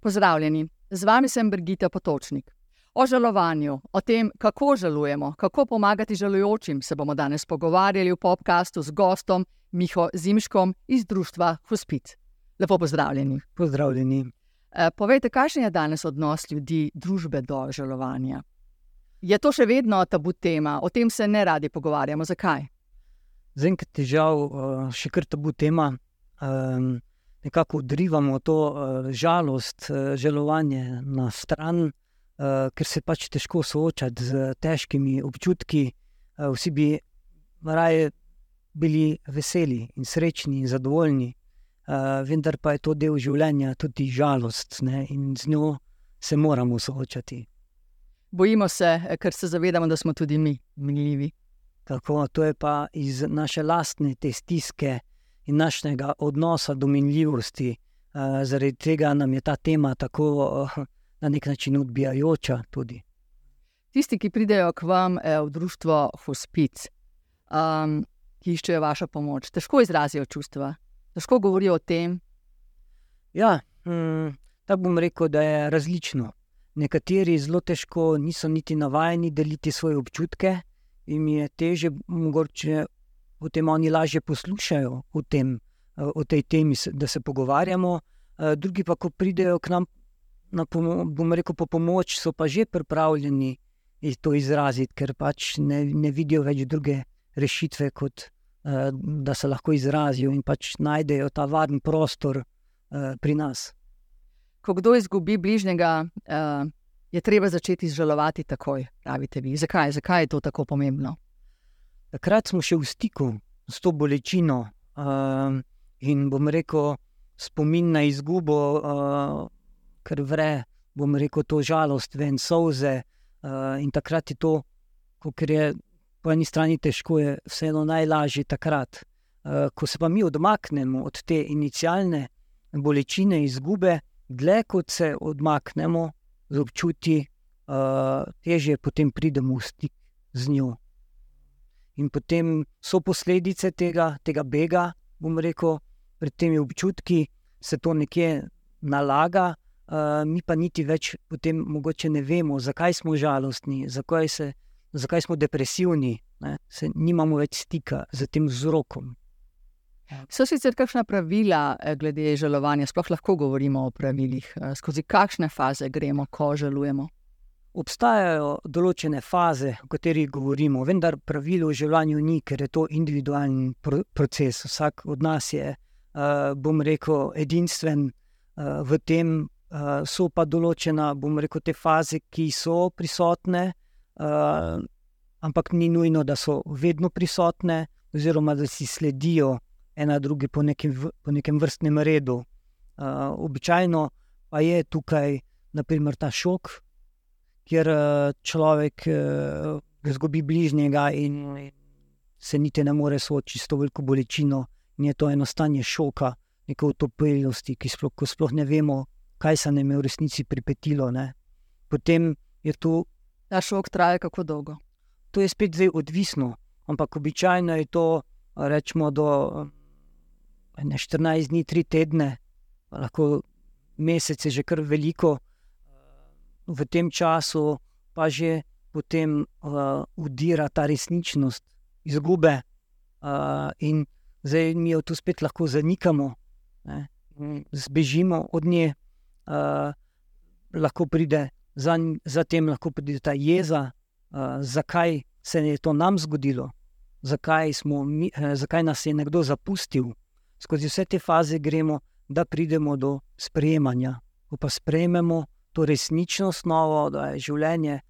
Pozdravljeni, z vami sem Brigita Potočnik. O žalovanju, o tem, kako žalujemo, kako pomagati žalujočim, se bomo danes pogovarjali v podkastu z gostom Miho Zimškom iz društva Hospic. Lepo pozdravljeni. Pozdravljeni. E, povejte, kakšen je danes odnos ljudi, družbe do žalovanja? Je to še vedno tabu tema, o tem se ne radi pogovarjamo. Zakaj? Zaenkrat je žal še kar tabu tema. Um, nekako odrivamo to uh, žalost, uh, žalovanje na stran, ker se pač težko soočati z težkimi občutki. Vsi bi raje bili veseli in srečni in zadovoljni, vendar pa je to del življenja, tudi žalost ne? in z njo se moramo soočati. Bojimo se, ker se zavedamo, da smo tudi mi minljivi. Tako, to je pa iz naše lastne te stiske in našega odnosa do minljivosti. Uh, zaradi tega nam je ta tema tako uh, na nek način odbijajoča. Tudi. Tisti, ki pridejo k vam eh, v društvo Hospic, um, ki iščejo vašo pomoč, težko izrazijo čustva, težko govorijo o tem. Ja, hm, tako bom rekel, da je različno. Nekateri zelo težko niso niti navajeni deliti svoje občutke, jim je teže, mogoče potem oni lažje poslušajo o, tem, o tej temi, da se pogovarjamo. Drugi pa, ko pridejo k nam, na, bom rekel, po pomoč, so pa že pripravljeni to izraziti, ker pač ne, ne vidijo več druge rešitve, kot da se lahko izrazijo in pač najdejo ta varen prostor pri nas. Ko kdo izgubi bližnjega, je treba začeti žalovati takoj, pravite vi. Zakaj? Zakaj je to tako pomembno? Takrat smo še v stiku s to bolečino uh, in bom rekel, spomin na izgubo, uh, ker vre, bom rekel, to žalost, ven soze. Uh, in takrat je to, kar je po eni strani težko, je vseeno najlažje takrat. Uh, ko se pa mi odmaknemo od te inicijalne bolečine, izgube, dlje kot se odmaknemo, z občutki, uh, teže potem pridemo v stik z njo. In potem so posledice tega, tega bega, bom rekel, pred temi občutki, se to nekje nalaga, uh, mi pa niti več potem mogoče ne vemo, zakaj smo žalostni, zakaj, se, zakaj smo depresivni, ne? se nimamo več stika z tem vzrokom. So sicer kakšna pravila eh, glede žalovanja, sploh lahko govorimo o pravilih, eh, skozi kakšne faze gremo, ko žalujemo? Obstajajo določene faze, o katerih govorimo, vendar pravilo o žalovanju ni, ker je to individualen proces. Vsak od nas je, uh, bom rekel, edinstven v tem, so pa določene, bom rekel, te faze, ki so prisotne, ampak ni nujno, da so vedno prisotne, oziroma da si sledijo ena drugi po nekem, po nekem vrstnem redu. Uh, običajno pa je tukaj naprimer, ta šok, kjer uh, človek uh, izgubi bližnjega in se niti ne more soočiti s to veliko bolečino. In je to eno stanje šoka, neke utopilnosti, ki sploh, sploh ne vemo, kaj se nam je v resnici pripetilo. Ne. Potem je to. Ta šok traja kako dolgo? To je spet zdaj odvisno, ampak običajno je to, rečemo, do ne 14 dni, 3 tedne, lahko mesec je že kar veliko, v tem času pa že potem uh, udira ta resničnost izgube, uh, in zdaj mi jo tu spet lahko zanikamo, ne, zbežimo od nje, uh, lahko pride za tem, lahko pride ta jeza, uh, zakaj se je to nam zgodilo. Zakaj, mi, eh, zakaj nas je nekdo zapustil, skozi vse te faze gremo, da pridemo do sprejemanja. Ko pa sprejmemo to resničnost, novo, da je življenje,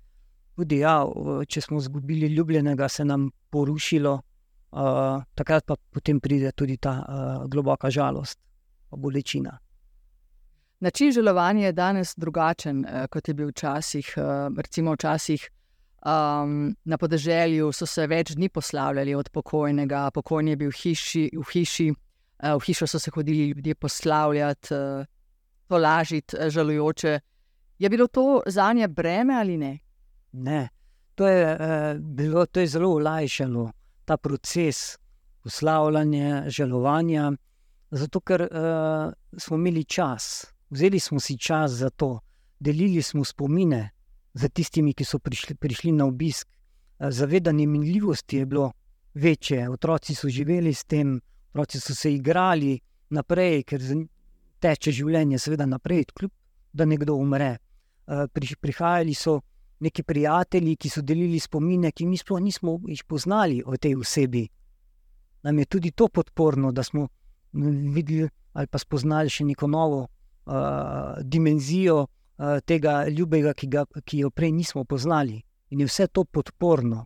tudi ja, če smo izgubili ljubljenega, se nam porušilo, uh, takrat pa potem pride tudi ta uh, globoka žalost, bolečina. Način želovanja je danes drugačen, kot je bil včasih. Recimo, včasih um, na podeželju so se več dni poslavljali od pokojnega, pokojni je bil hiši, v hiši v hišo so se hodili ljudje poslavljati, tolažiti, žalujoče. Je bilo to za nje breme ali ne? Ne, to je, bilo, to je zelo olajšalo ta proces poslavljanja, žalovanja. Zato, ker smo imeli čas, vzeli smo si čas za to, delili smo spomine za tistimi, ki so prišli, prišli na obisk. Zavedanje minljivosti je bilo večje, otroci so živeli s tem, otroci so se igrali naprej, ker teče življenje, seveda naprej, kljub da nekdo umre. Uh, prihajali so neki prijatelji, ki so delili spomine, ki mi sploh nismo jih poznali o tej osebi. Nam je tudi to podporno, da smo videli ali pa spoznali še neko novo uh, dimenzijo uh, tega ljubega, ki, ga, ki jo prej nismo poznali. In je vse to podporno.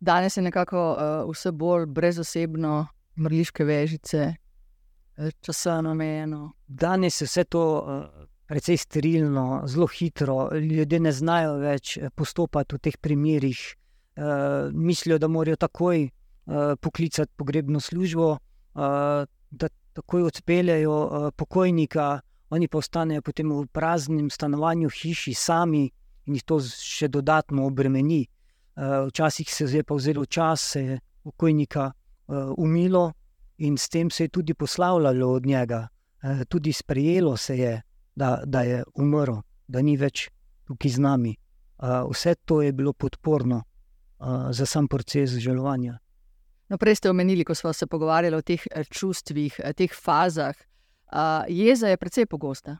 Danes je nekako uh, vse bolj brezosebno, mrliške vežice, časovno omejeno. Danes je vse to uh, precej sterilno, zelo hitro, ljudje ne znajo več postopati v teh primerih. Uh, mislijo, da morajo takoj uh, poklicati pogrebno službo, da takoj odpeljejo pokojnika, oni pa ostanejo potem v praznem stanovanju, hiši, sami in jih to še dodatno obremeni. Včasih se je pa vzelo čas, se je pokojnika umilo in s tem se je tudi poslavljalo od njega, tudi sprejelo se je, da, da je umrl, da ni več tukaj z nami. Vse to je bilo podporno za sam proces žalovanja. No, prej ste omenili, ko smo se pogovarjali o teh eh, čustvih, eh, teh fazah. Uh, jeza je precej pogosta.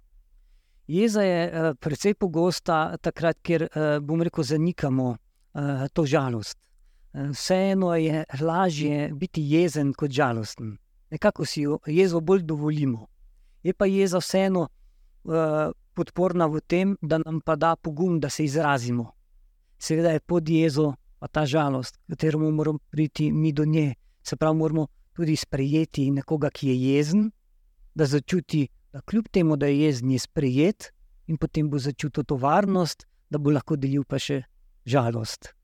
Jeza je uh, precej pogosta takrat, ker uh, bomo rekel, zanikamo uh, to žalost. Vseeno je lažje biti jezen kot žalosten. Nekako si jezo bolj dovolimo. Je pa jeza vseeno uh, podporna v tem, da nam pa da pogum, da se izrazimo. Seveda je pod jezo pa ta žalost, katero moramo priti mi do nje. Se pravi, moramo tudi sprejeti nekoga, ki je jezen, da začuti, da kljub temu, da je jezen, je sprejet in potem bo začutil to varnost, da bo lahko delil pa še žalost.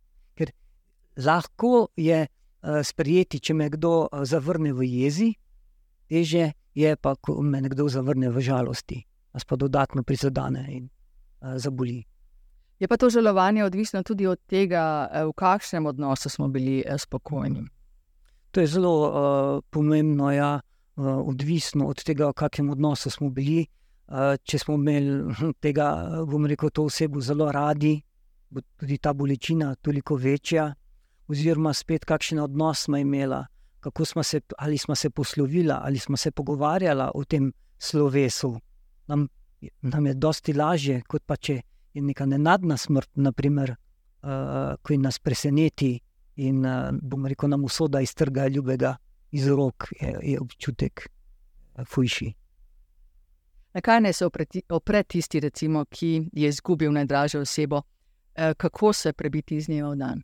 Lahko je uh, sprejeti, če me kdo uh, zavrne v jezi, teže je pa, ko me nekdo zavrne v žalosti, nas pa dodatno prizadene in uh, zaboli. Je pa to žalovanje odvisno tudi od tega, eh, v kakšnem odnosu smo bili eh, spokojni. To je zelo uh, pomembno, ja, uh, odvisno od tega, v kakšnem odnosu smo bili. Uh, če smo imeli hm, tega, bomo rekel, to osebo zelo radi, bo tudi ta bolečina toliko večja. Oziroma, spet kakšen odnos smo imeli, kako smo se, ali smo se poslovili, ali smo se pogovarjali o tem slovesu. Nam, nam je dosti lažje, kot pa če je neka nenadna smrt, naprimer, uh, ki nas preseneti in uh, bomo rekel, nam usoda iztrga ljubega iz rok, je, je občutek uh, fujši. Na kaj naj se opre tisti, recimo, ki je izgubil najdražjo osebo, kako se prebiti iz dneva v dan?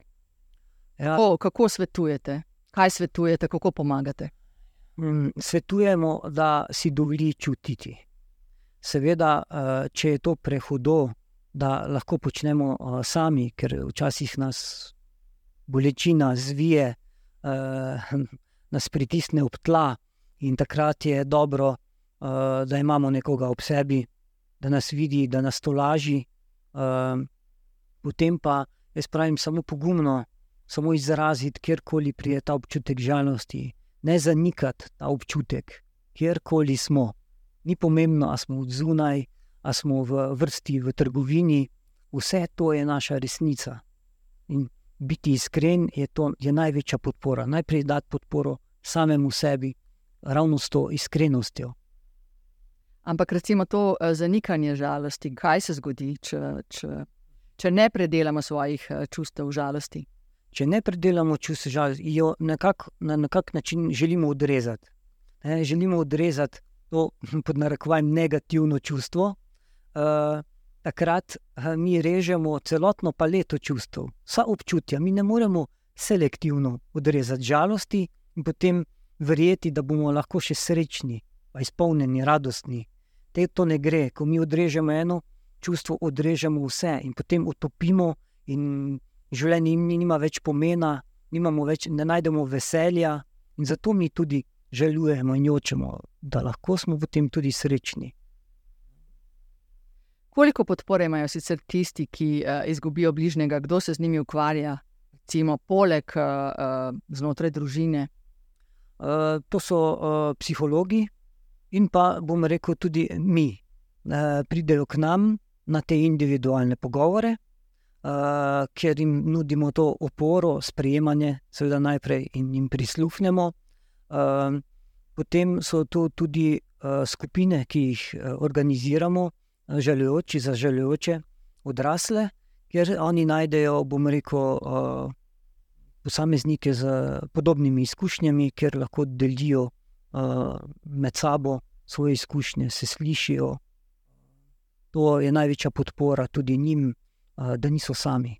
Ja. Kako, kako svetujete? Kaj svetujete, kako pomagate? Mm, svetujemo, da si dovoli čutiti. Seveda, če je to prehudo, da lahko počnemo uh, sami, ker včasih nas bolečina zvije, uh, nas pritisne ob tla, in takrat je dobro, da imamo nekoga ob sebi, da nas vidi, da nas to laži. Potem pa jaz pravim samo pogumno, samo izraziti, kjerkoli prije ta občutek žalosti, ne zanikati ta občutek, kjerkoli smo. Ni pomembno, ali smo od zunaj, ali smo v vrsti v trgovini, vse to je naša resnica. In biti iskren je, to, je največja podpora. Najprej dati podporo samemu sebi, ravno s to iskrenostjo. Ampak recimo to eh, zanikanje žalosti, kaj se zgodi, če, če, če ne predelamo svojih eh, čustev žalosti? Če ne predelamo čustev žalosti, jo nekak, na nekak način želimo odrezati. Ne, želimo odrezati to pod narekovajem negativno čustvo, uh, takrat uh, mi režemo celotno paleto čustev, vsa občutja. Mi ne moremo selektivno odrezati žalosti in potem verjeti, da bomo lahko še srečni, pa izpolnjeni, radostni. Te to ne gre, ko mi odrežemo eno čustvo, odrežemo vse in potem utopimo, in življenje jim nima več pomena, več, ne najdemo veselja, in zato mi tudi želujemo in jočemo, da lahko smo potem tudi srečni. Koliko podpore imajo sicer tisti, ki uh, izgubijo bližnjega, kdo se z njimi ukvarja, recimo poleg uh, uh, znotraj družine? Uh, to so uh, psihologi in pa bom rekel tudi mi, uh, pridejo k nam na te individualne pogovore, uh, ker jim nudimo to oporo, sprejemanje, seveda najprej in jim prisluhnemo. Uh, potem so to tudi uh, skupine, ki jih organiziramo, želujoči za želujoče odrasle, kjer oni najdejo, bom rekel, uh, posameznike z podobnimi izkušnjami, ker lahko delijo uh, med sabo svoje izkušnje, se slišijo. To je največja podpora tudi njim, da niso sami.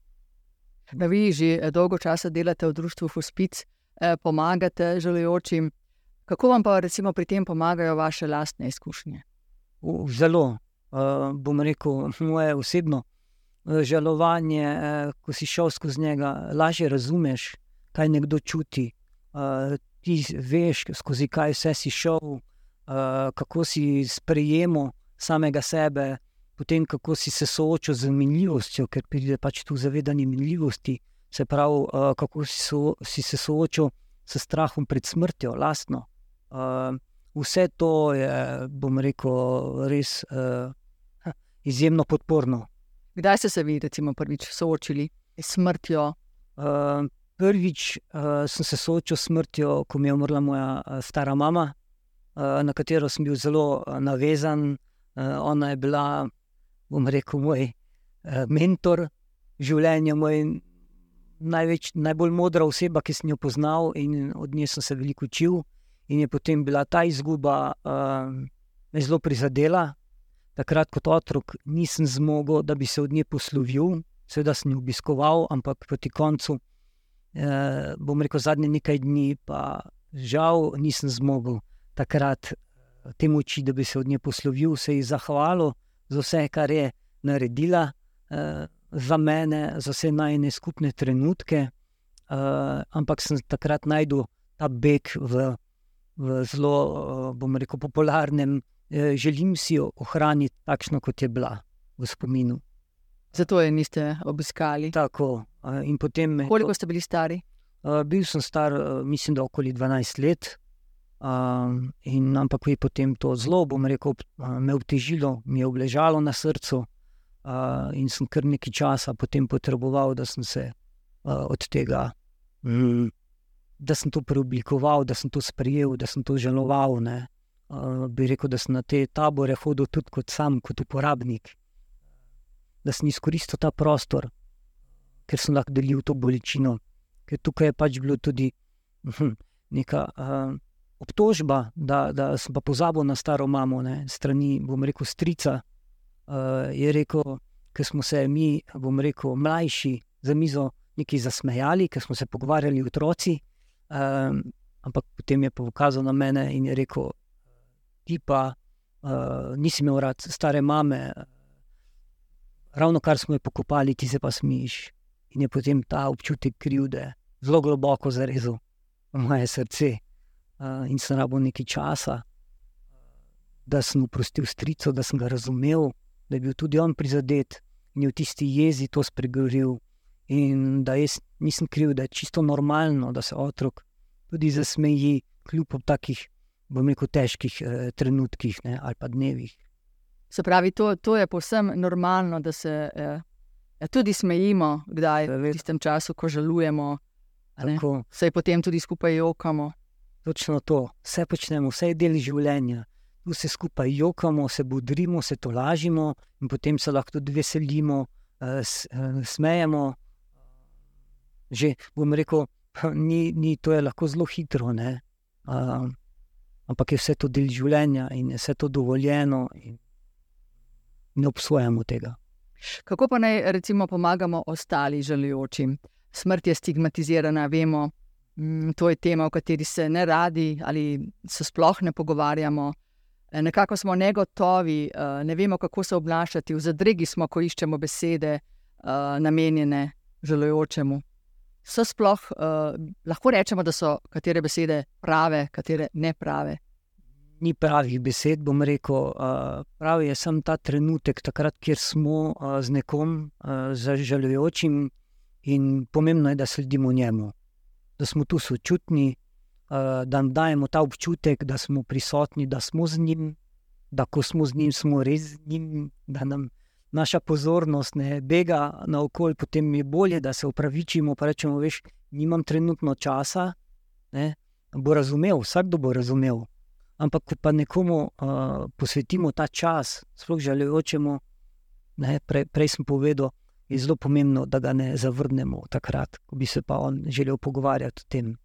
Da vi že dolgo časa delate v društvu Hospic, eh, pomagate želujočim. Kako vam pa recimo pri tem pomagajo vaše lastne izkušnje? Zelo, bom rekel, moje osebno žalovanje, eh, ko si šel skozi njega, lažje razumeš, kaj nekdo čuti. Eh, ti veš, skozi kaj vse si šel, eh, kako si sprejemal samega sebe, potem kako si se soočil z minljivostjo, ker pride pač tu zavedanje minljivosti. Se pravi, kako si, so, si se soočil s strahom pred smrtjo, lastno. Vse to je, bom rekel, res izjemno podporno. Kdaj ste se vi, recimo, prvič soočili s smrtjo? Uh, prvič uh, sem se soočil s smrtjo, ko mi je umrla moja uh, stara mama, uh, na katero sem bil zelo uh, navezan. Uh, ona je bila, bom rekel, moj uh, mentor življenja, moj največ, najbolj modra oseba, ki sem jo poznal in od nje sem se veliko učil. In je potem bila ta izguba, uh, me zelo prizadela, takrat kot otrok nisem zmogel, da bi se od nje poslovil, seveda sem jo obiskoval, ampak proti koncu, eh, bom rekel, zadnje nekaj dni, pa žal nisem zmogel takrat eh, te moči, da bi se od nje poslovil, se ji zahvalil za vse, kar je naredila eh, za mene, za vse najne skupne trenutke. Uh, ampak sem takrat najdel ta beg v, v zelo, uh, bom rekel, popularnem Eh, želim si jo ohraniti takšno, kot je bila v spominu. Zato je niste obiskali. Tako. Me, Koliko ste bili stari? Bil sem star, mislim, da okoli 12 let. In, ampak je potem to zelo, bom rekel, me obtežilo, mi je obležalo na srcu. In sem kar nekaj časa potem potreboval, da sem se od tega, mm, da sem to preoblikoval, da sem to sprejel, da sem to žaloval. Ne bi rekel, da sem na te tabore hodil tudi kot sam, kot uporabnik, da sem izkoristil ta prostor, ker sem lahko delil to bolečino. Ker tukaj je pač bilo tudi hm, neka uh, obtožba, da, da sem pa pozabil na staro mamo, ne, strani, bom rekel, strica. Uh, je rekel, ker smo se mi, bom rekel, mlajši za mizo nekaj zasmejali, ker smo se pogovarjali otroci. Um, ampak potem je pokazal na mene in je rekel, ti pa uh, nisi imel rad stare mame, ravno kar smo jo pokopali, ti se pa smiš. In je potem ta občutek krivde zelo globoko zarezal v moje srce. Uh, in sem rabo nekaj časa, da sem oprostil strico, da sem ga razumel, da je bil tudi on prizadet in je v tisti jezi to spregovoril. In da jaz nisem kriv, da je čisto normalno, da se otrok tudi zasmeji, kljub takih bom rekel, težkih eh, trenutkih ne, ali pa dnevih. Se pravi, to, to je povsem normalno, da se eh, ja, tudi smejimo, kdaj v tistem času, ko žalujemo. Se potem tudi skupaj jokamo. Točno to, vse počnemo, vse je del življenja. Tu se skupaj jokamo, se budrimo, se to lažimo, in potem se lahko tudi veselimo, eh, eh, smejemo. Že bom rekel, ni, ni, to je lahko zelo hitro. Uh, ampak je vse to del življenja in je vse to dovoljeno, in ne obsojamo tega. Kako pa naj recimo pomagamo ostali želujočim? Smrt je stigmatizirana, vemo, to je tema, o kateri se ne radi ali se sploh ne pogovarjamo. E, nekako smo negotovi, e, ne vemo, kako se obnašati, v zadregi smo, ko iščemo besede e, namenjene želujočemu. So sploh lahko rečemo, da so katere besede prave, katere ne prave? Ni pravih besed, bom rekel. Pravi je samo ta trenutek, takrat, kjer smo z nekom uh, zažalujočim in pomembno je, da sledimo njemu, da smo tu sočutni, uh, da nam dajemo ta občutek, da smo prisotni, da smo z njim, da ko smo z njim, smo res z njim, da nam naša pozornost ne bega na okolje, potem je bolje, da se upravičimo. Pa rečemo, veš, nimam trenutno časa. Ne? Bo razumel, vsakdo bo razumel. Ampak, ko pa nekomu uh, posvetimo ta čas, sploh želujočemu, prej, prej sem povedal, je zelo pomembno, da ga ne zavrnemo takrat, ko bi se pa on želel pogovarjati o tem.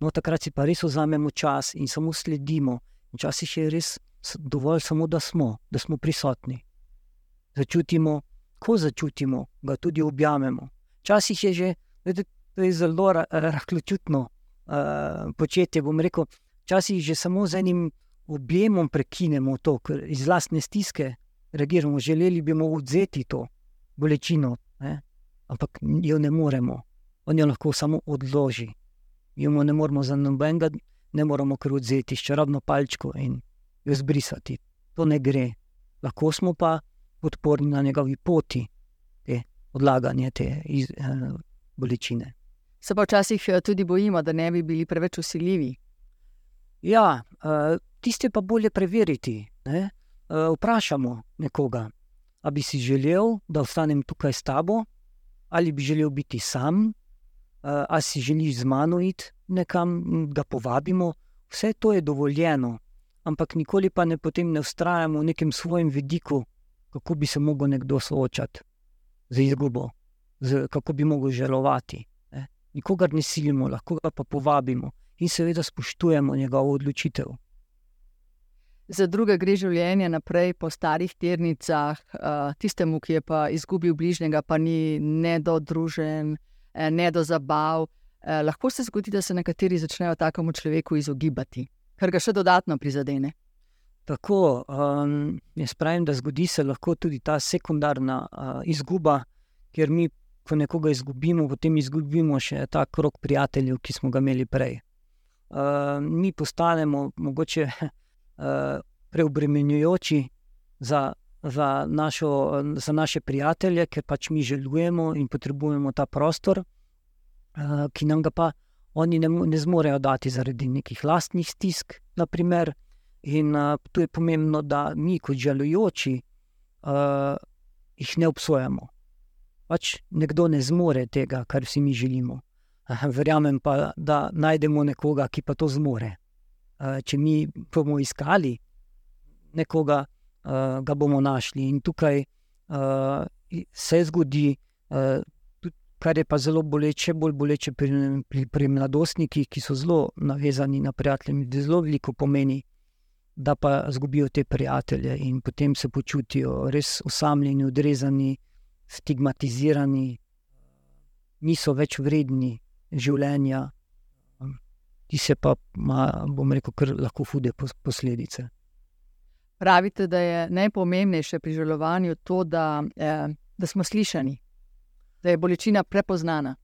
No, takrat si pa res vzamemo čas in samo sledimo. Včasih je res dovolj, samo da smo, da smo prisotni. Začutimo, ko začutimo, ga tudi objamemo. Včasih je že, da je zelo rahločutno uh, početje. Bom rekel, včasih že samo z enim objemom prekinemo to, ker iz vlastne stiske reagiramo. Želeli bi mu odzeti to bolečino, ne? ampak jo ne moremo. On jo lahko samo odloži. Jo ne moremo za nobenega, ne moremo kar odzeti s čarobno palčko in jo zbrisati. To ne gre. Lahko smo pa podporni na njegovi poti, te odlaganje te iz, eh, bolečine. Se pa včasih eh, tudi bojimo, da ne bi bili preveč usiljivi. Ja, eh, tiste pa bolje preveriti. Ne? Eh, vprašamo nekoga, ali bi si želel, da ostanem tukaj s tabo, ali bi želel biti sam, ali si želiš z mano iti nekam, da povabimo. Vse to je dovoljeno, ampak nikoli pa ne potem ne ustrajamo v nekem svojem vidiku, kako bi se lahko nekdo soočati z izgubo, z, kako bi lahko želovati. Ne? Nikogar ne silimo, lahko ga pa povabimo in seveda spoštujemo njegovo odločitev. Za druge gre življenje naprej po starih ternicah, tistemu, ki je pa izgubil bližnjega, pa ni ne do družen, e, ne do zabav. E, lahko se zgodi, da se nekateri začnejo takemu človeku izogibati, kar ga še dodatno prizadene. Tako, um, jaz pravim, da zgodi se lahko tudi ta sekundarna uh, izguba, ker mi, ko nekoga izgubimo, potem izgubimo še ta krok prijateljev, ki smo ga imeli prej. Uh, mi postanemo mogoče preobremenjujoči za, za, našo, za naše prijatelje, ker pač mi želujemo in potrebujemo ta prostor, ki nam ga pa oni ne, ne zmorejo dati zaradi nekih lastnih stisk, naprimer. In uh, tu je pomembno, da mi, kot žalujoči, uh, jih ne obsojamo. Pač nekdo ne zmore tega, kar si mi želimo. Verjamem pa, da najdemo nekoga, ki pa to zmore. Uh, če mi bomo iskali nekoga, uh, ga bomo našli. In tukaj uh, se zgodi, kar je pa zelo boleče, bolj boleče pri, pri, pri mladostnikih, ki so zelo navezani na prijatelje, da zelo veliko pomeni da pa izgubijo te prijatelje in potem se počutijo res osamljeni, odrezani, stigmatizirani, niso več vredni življenja, ki se pa, ima, bom rekel, kar lahko hude posledice. Pravite, da je najpomembnejše pri žalovanju to, da, eh, da smo slišani, da je bolečina prepoznana.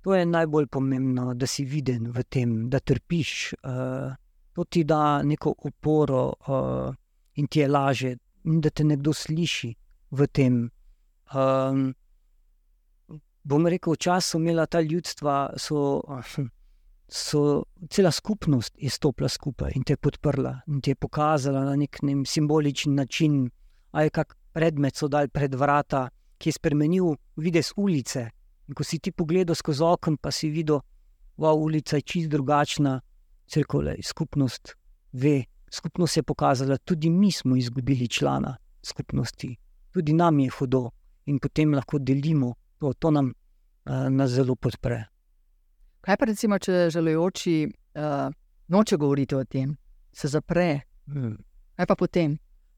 To je najbolj pomembno, da si viden v tem, da trpiš. Uh, to ti da neko oporo uh, in ti je lažje, da te nekdo sliši v tem. Um, bom rekel, včasih so imela ta ljudstva, so, so cela skupnost je stopila skupaj in te podprla in te pokazala na nek simboličen način, a je kak predmet so dal pred vrata, ki je spremenil videz ulice. In ko si ti pogledal skozi okno, pa si videl, da je ulica čist drugačna crkva, skupnost ve, skupnost je pokazala, tudi mi smo izgubili člana skupnosti, tudi nam je hudo in potem lahko delimo, to, to nam, uh, nas zelo podpre. Kaj pa recimo, če želujoči uh, noče govoriti o tem, se zapre? Hmm. Kaj pa potem?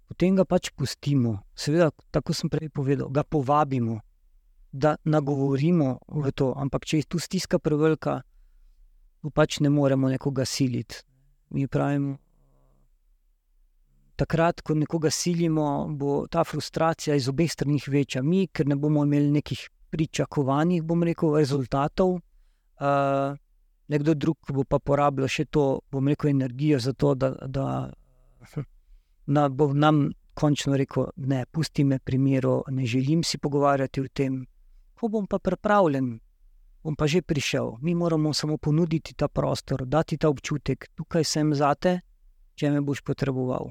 Potem ga pač pustimo, seveda, tako sem prej povedal, ga povabimo, da nagovorimo v to. Ampak če je tu stiska prevelika, pač ne moremo nekoga siliti. Mi pravimo, takrat, ko nekoga silimo, bo ta frustracija iz obeh strani večja. Mi, ker ne bomo imeli nekih pričakovanih, bom rekel, rezultatov. Uh, nekdo drug bo pa porabljal še to, bom rekel, energijo za to, da, da na, bo nam končno rekel: Ne, pusti me pri miru, ne želim si pogovarjati o tem. Ko bom pa pripravljen bom pa že prišel. Mi moramo samo ponuditi ta prostor, dati ta občutek, tukaj sem zate, če me boš potreboval.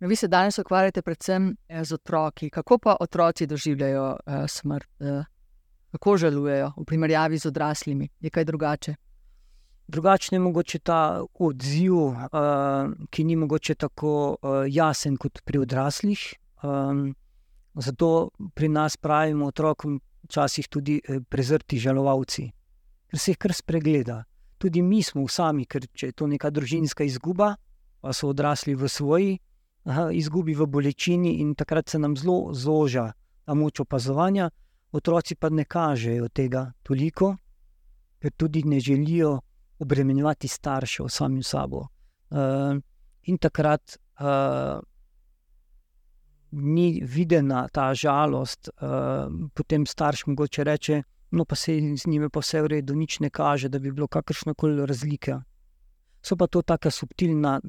No, vi se danes ukvarjate predvsem eh, z otroki. Kako pa otroci doživljajo uh, smrt, uh, kako žalujejo v primerjavi z odraslimi? Je kaj drugače? Drugačen je mogoče ta odziv, uh, ki ni mogoče tako uh, jasen kot pri odraslih. Um, zato pri nas pravimo otrokom včasih tudi eh, prezrti žalovalci, ker se jih kar spregleda. Tudi mi smo sami, ker če je to neka družinska izguba, pa so odrasli v svoji aha, izgubi, v bolečini in takrat se nam zelo zoža ta moč opazovanja, otroci pa ne kažejo tega toliko, ker tudi ne želijo obremenjevati staršev sami sabo. Uh, in takrat uh, ni videna ta žalost, uh, potem starš mogoče reče, no pa se z njimi pa vse v redu, nič ne kaže, da bi bilo kakršno koli razlike. So pa to tako subtilna,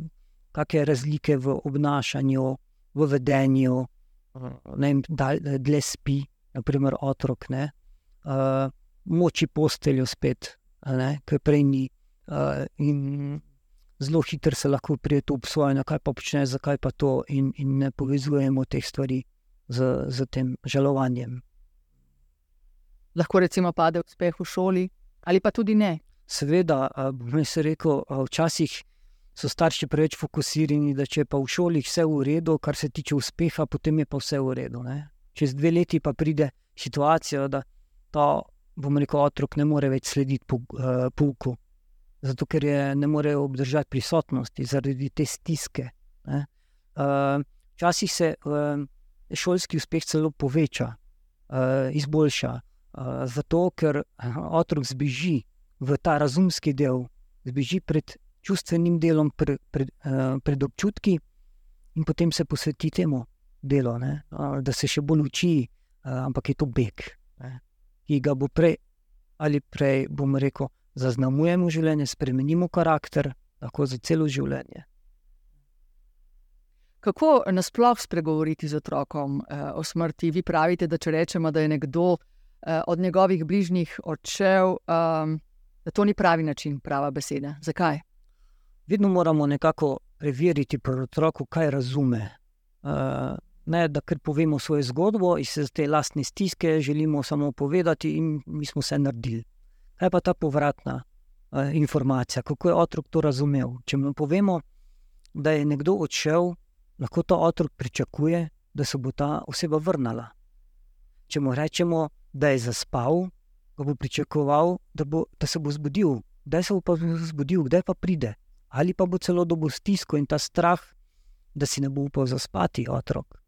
kakšne razlike v obnašanju, v vedenju, da dlje spi, naprimer otrok, ne, uh, moči posteljo spet, ne, kaj prej ni. Uh, in zelo hitro se lahko prijeti v svoje, kaj pa počne, zakaj pa to, in, in ne povezujemo teh stvari z, z tem žalovanjem. Lahko recimo pade uspeh v šoli, ali pa tudi ne. Seveda, bom se rekel, včasih so starši preveč fokusirani, da če pa v šoli vse v redu, kar se tiče uspeha, potem je pa vse v redu. Ne? Čez dve leti pa pride situacija, da ta, bom rekel, otrok ne more več slediti pouku. Uh, zato ker je ne morejo obdržati prisotnosti zaradi te stiske. Ne. Včasih se šolski uspeh celo poveča, izboljša, zato ker otrok zbeži v ta razumski del, zbeži pred čustvenim delom, pred, pred, pred občutki, in potem se posveti temu delu, ne, da se še bolj uči, ampak je to beg, ne, ki ga bo prej ali prej, bom rekel, zaznamujemo življenje, spremenimo karakter, lahko za celo življenje. Kako nasploh spregovoriti z otrokom eh, o smrti? Vi pravite, da če rečemo, da je nekdo eh, od njegovih bližnjih odšel, um, da to ni pravi način, prava beseda. Zakaj? Vedno moramo nekako preveriti pri otroku, kaj razume. Uh, ne, da kar povemo svojo zgodbo iz te lastne stiske, želimo samo povedati, in mi smo vse naredili. Kaj pa ta povratna uh, informacija, kako je otrok to razumel? Če mu povemo, da je nekdo odšel, lahko ta otrok pričakuje, da se bo ta oseba vrnila. Če mu rečemo, da je zaspal, ga bo pričakoval, da, bo, da se bo zbudil. Kdaj se bo pa zbudil, kdaj pa pride? Ali pa bo celo dobil stisko in ta strah, da si ne bo upal zaspati, otrok.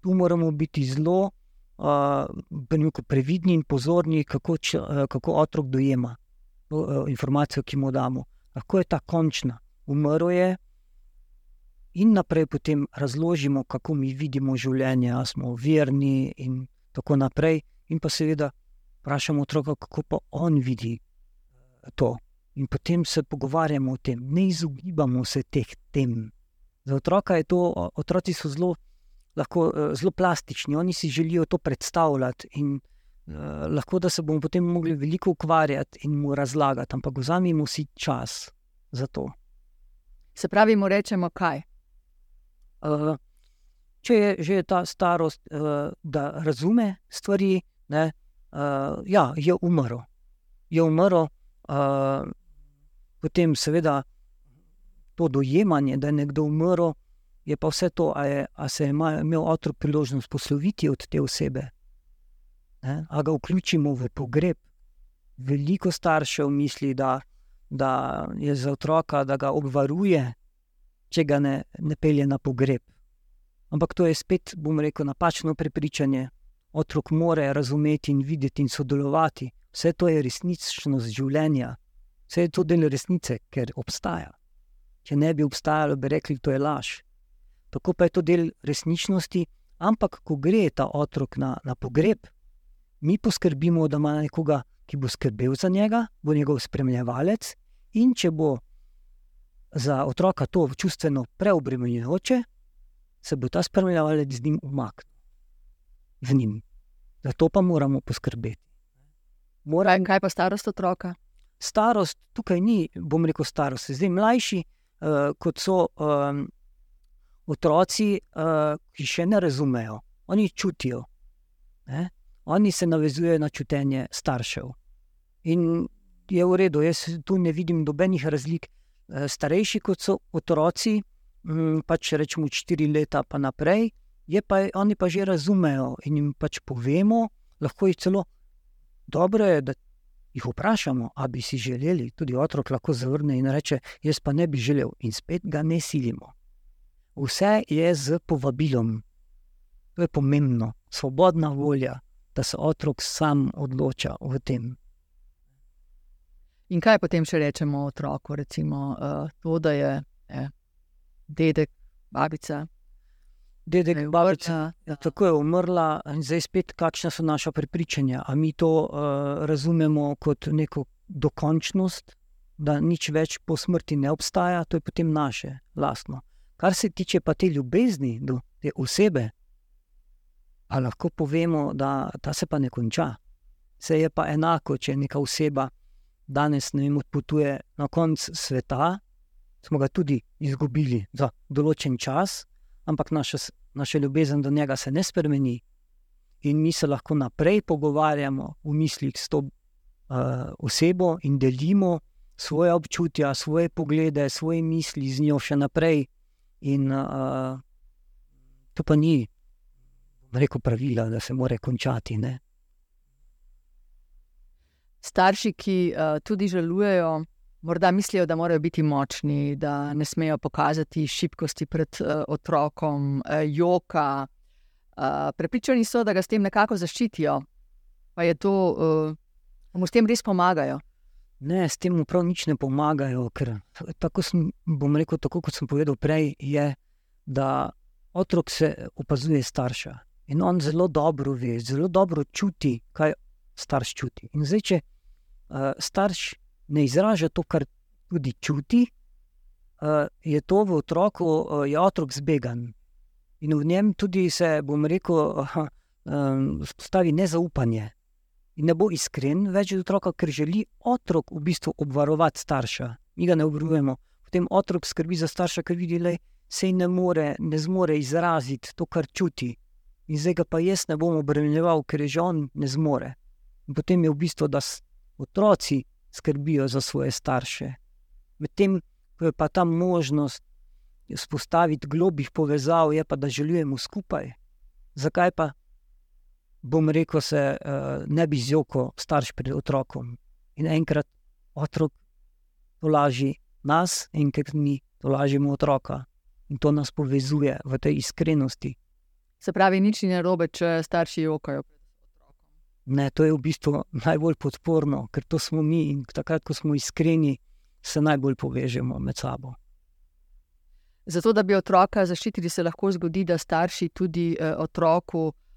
Tu moramo biti zelo uh, previdni in pozorni, kako, če, uh, kako otrok dojema uh, informacijo, ki mu damo. Lahko je ta končna, umrl je, in naprej potem razložimo, kako mi vidimo življenje, ali smo verni, in tako naprej. In pa seveda vprašamo otroka, kako pa on vidi to. In potem se pogovarjamo o tem, ne izogibamo se teh tem. Za otroka je to, otroci so zelo lahko uh, zelo plastični, oni si želijo to predstavljati. In, uh, lahko da se bomo potem mogli veliko ukvarjati in mu razlagati, ampak vzamemo si čas za to. Se pravi, mu rečemo kaj. Uh, če je že ta starost, uh, da razume stvari, ne, uh, ja, je umrl. Je umrl, uh, potem seveda to dojemanje, da je nekdo umrl je pa vse to, ali se je imel otrok priložnost posloviti od te osebe, ali ga vključimo v pogreb. Veliko staršev misli, da, da je za otroka, da ga obvaruje, če ga ne, ne pelje na pogreb. Ampak to je spet, bom rekel, napačno prepričanje. Otrok mora razumeti in videti in sodelovati. Vse to je resničnost življenja, vse je to del resnice, ker obstaja. Če ne bi obstajalo, bi rekli, da je to laž tako pa je to del resničnosti. Ampak, ko gre ta otrok na, na pogreb, mi poskrbimo, da ima nekoga, ki bo skrbel za njega, bo njegov spremljevalec. In če bo za otroka to čustveno preobremenjujoče, se bo ta spremljevalec z njim umaknil. V njim. Zato pa moramo poskrbeti. Mora, kaj pa starost otroka? starost tukaj ni, bom rekel, starost. Zdaj, mlajši, uh, kot so um, otroci, uh, ki še ne razumejo, oni čutijo. Ne? Oni se navezujejo na čutenje staršev. In je v redu, jaz tu ne vidim nobenih razlik. Eh, Starejši kot so otroci, mm, pač rečemo 4 leta pa naprej, je pa, oni pa že razumejo in jim pač povemo, lahko jih celo dobro je, da jih vprašamo, ali bi si želeli. Tudi otrok lahko zavrne in reče: Jaz pa ne bi želel, in spet ga ne silimo. Vse je z povabilom. To je pomembno, svobodna volja, da se otrok sam odloča o tem. In kaj potem še rečemo otroku? Recimo uh, to, da je eh, dedek, babica, Dedek, da je babica, umrla, Ja, tako je umrla, in zdaj spet, kakšna so naša prepričanja. A mi to uh, razumemo kot neko dokončnost, da nič več po smrti ne obstaja, to je potem naše, lastno. Kar se tiče pa te ljubezni do te osebe, pa lahko povemo, da ta se pa ne konča. Se je pa enako, če neka oseba danes ne vem, odpotuje na konec sveta, smo ga tudi izgubili za določen čas, ampak naša, naša ljubezen do njega se ne spremeni. In mi se lahko naprej pogovarjamo v mislih s to uh, osebo in delimo svoje občutja, svoje poglede, svoje misli z njo še naprej. In uh, to pa ni, rekel, pravila, da se mora končati. Ne? Starši, ki uh, tudi žalujejo, morda mislijo, da morajo biti močni, da ne smejo pokazati šibkosti pred uh, otrokom, uh, joka. Uh, prepričani so, da ga s tem nekako zaščitijo, pa je to, uh, mu s tem res pomagajo. Ne, s tem prav nič ne pomagajo, ker tako sem, bom rekel, tako kot sem povedal prej, je, da otrok se opazuje starša in on zelo dobro ve, zelo dobro čuti, kaj starš čuti. In zdaj, če uh, starš ne izraža to, kar tudi čuti, uh, je to v otroku, uh, je otrok zbegan. In v njem tudi se, bom rekel, uh, um, spostavi nezaupanje ne bo iskren več do otroka, ker želi otrok v bistvu obvarovati starša. Mi ga ne obvarujemo. Potem otrok skrbi za starša, ker vidi, da se ne more, ne zmore izraziti to, kar čuti. In zdaj ga pa jaz ne bom obremenjeval, ker je že on ne zmore. In potem je v bistvu, da otroci skrbijo za svoje starše. Medtem ko je pa ta možnost vzpostaviti globih povezav, je pa da želujemo skupaj. Zakaj pa bom rekel, se uh, ne bi zjokal starš pred otrokom. In enkrat otrok tolaži nas, enkrat mi tolažimo otroka. In to nas povezuje v tej iskrenosti. Se pravi, nič ni narobe, če starši jokajo. Ne, to je v bistvu najbolj podporno, ker to smo mi in takrat, ko smo iskreni, se najbolj povežemo med sabo. Zato, da bi otroka zaščitili, se lahko zgodi, da starši tudi eh, otroku eh,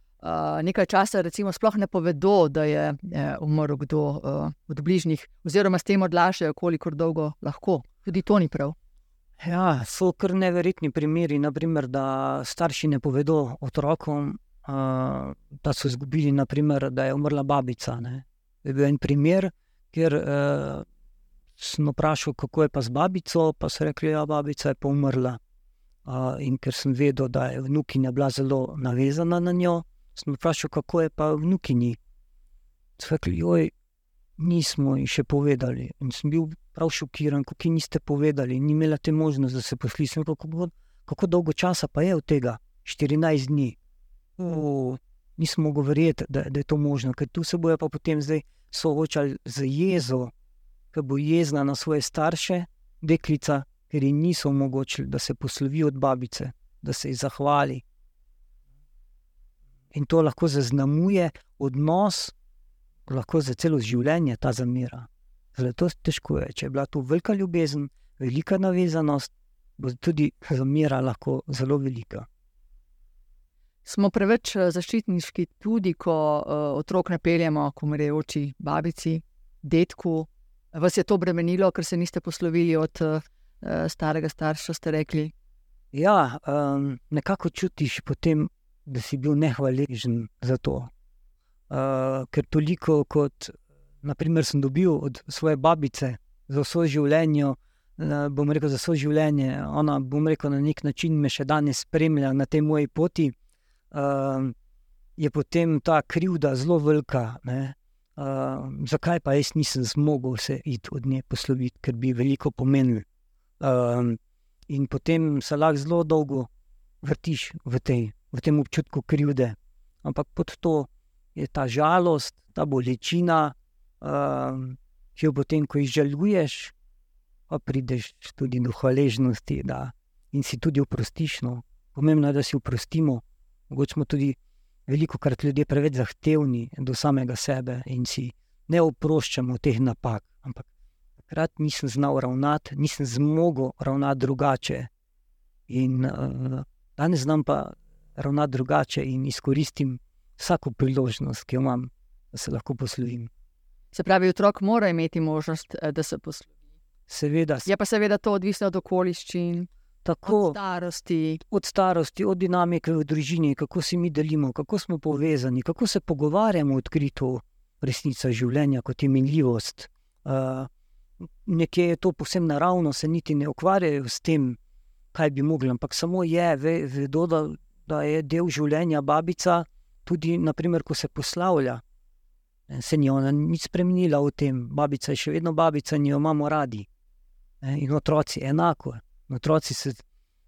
nekaj časa, recimo, sploh ne povedo, da je eh, umrl kdo eh, od bližnjih, oziroma s tem odlašajo, kolikor dolgo lahko. Tudi to ni prav. Ja, so kar neverjetni primeri, naprimer, da starši ne povedo otrokom, uh, da so izgubili, naprimer, da je umrla babica. Ne. Je bil en primer, kjer uh, sem vprašal, kako je pa z babico, pa so rekli, da ja, babica je pa umrla. Uh, in ker sem vedel, da je vnukinja bila zelo navezana na njo, sem vprašal, kako je pa vnukinji. So rekli, joj, nismo ji še povedali. In sem bil prav šokiran, kako niste povedali, ni imela te možnosti, da se posli. Sem rekel, kako, kako dolgo časa pa je od tega? 14 dni. O, nisem mogel verjeti, da, da je to možno, ker tu se bojo pa potem zdaj soočali z jezo, ki bo jezna na svoje starše, deklica, ker ji niso omogočili, da se poslovi od babice, da se ji zahvali. In to lahko zaznamuje odnos, lahko za celo življenje ta zamera. Zato težko je. Če je bila to velika ljubezen, velika navezanost, bo tudi zamera lahko zelo velika. Smo preveč eh, zaščitniški, tudi ko uh, otrok ne peljemo k umrejoči babici, detku. Vas je to bremenilo, ker se niste poslovili od uh, starega starša, ste rekli? Ja, um, nekako čutiš potem, da si bil nehvaležen za to. Uh, ker toliko kot naprimer, sem dobil od svoje babice za vse življenje. Bom rekel, za vse življenje. Ona, bom rekel, na nek način me še danes spremlja na tej moji poti. Uh, je potem ta krivda zelo velika. Uh, zakaj pa jaz nisem zmogel se iti od nje posloviti, ker bi veliko pomenil. Uh, in potem se lahko zelo dolgo vrtiš v, tej, v tem občutku krivde. Ampak pod to je ta žalost, ta bolečina, uh, ki jo potem, ko izžaluješ, pa prideš tudi do hvaležnosti da, in si tudi oprostiš. No. Pomembno je, da si oprostimo. Mogoče smo tudi veliko krat ljudje preveč zahtevni do samega sebe in si ne oproščamo teh napak. Ampak takrat nisem znal ravnati, nisem zmogel ravnati drugače. In uh, danes znam pa ravnati drugače in izkoristim vsako priložnost, ki jo imam, da se lahko poslovim. Se pravi, otrok mora imeti možnost, eh, da se poslovi. Seveda. Je pa seveda to odvisno od okoliščin. Tako, od starosti. Od starosti, od dinamike v družini, kako se mi delimo, kako smo povezani, kako se pogovarjamo odkrito, resnica življenja kot je minljivost. Uh, nekje je to povsem naravno, se niti ne ukvarjajo s tem, kaj bi mogli, ampak samo je, ve, vedo, da, da je del življenja babica, tudi naprimer, ko se poslavlja. Se ni ona nič spremenila v tem, babica je še vedno babica, in jo imamo radi. In otroci enako. Otroci se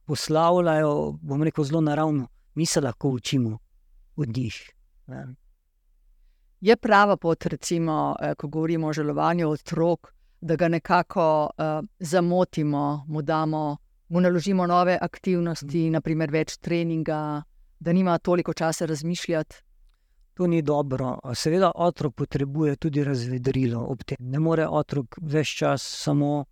poslavljajo, bom rekel, zelo naravno, mi se lahko učimo od njih. Je prava pot, recimo, eh, ko govorimo o žalovanju otrok, da ga nekako uh, zamotimo, mu, damo, mu naložimo nove aktivnosti, mm. naprimer več treninga, da nima toliko časa razmišljati. To ni dobro. Seveda, otrok potrebuje tudi razvedrilo ob tem. Ne more otrok več čas samo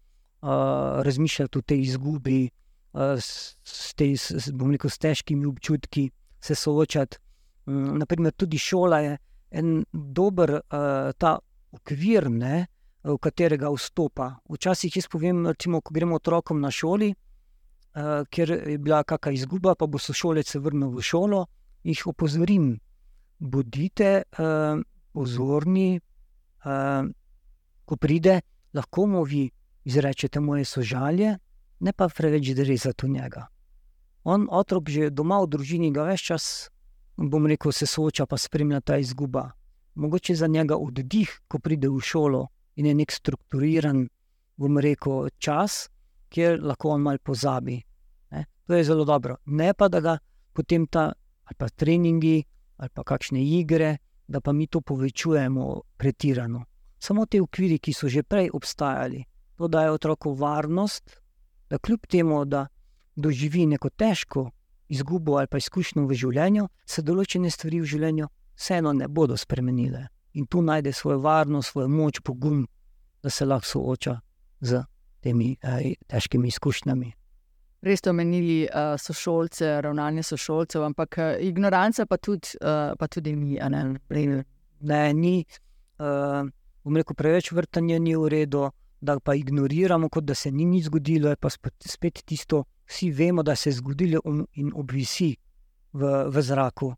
razmišljati o tej izgubi, uh, s, s, tej, s, rekel, s težkimi občutki, se soočati. Um, naprimer, tudi šola je en dober uh, ta okvir, ne, v katerega vstopa. Včasih jaz povem, recimo, ko gremo otrokom na šoli, uh, ker je bila kakšna izguba, pa bo sošolec vrnil v šolo, jih opozorim. Bodite uh, pozorni, uh, ko pride, lahko mu vi izrečete moje sožalje, ne pa preveč drezati v njega. On, otrok, že doma v družini, ga več čas, bom rekel, se sooča, pa spremlja ta izguba. Mogoče za njega oddih, ko pride v šolo in je nek strukturiran, bom rekel, čas, kjer lahko on malo pozabi. Ne? To je zelo dobro. Ne pa da ga potem ta, ali pa treningi, ali pa kakšne igre, da pa mi to povečujemo pretirano. Samo te okviri, ki so že prej obstajali, to daje otroku varnost, da kljub temu, da doživi neko težko izgubo ali pa izkušnjo v življenju, se določene stvari v življenju vseeno ne bodo spremenile. In tu najde svojo varnost, svojo moč, pogum, da se lahko sooča z temi eh, težkimi izkušnjami. Res ste omenili uh, sošolce, ravnanje sošolcev, ampak uh, ignoranca pa tudi, uh, pa tudi ni. Ne, ne ni. Uh, rekel, preveč vrtanja ni v redu, da pa ignoriramo, kot da se ni nič zgodilo, je pa spet tisto, vsi vemo, da se je zgodilo in obvisi v, v zraku.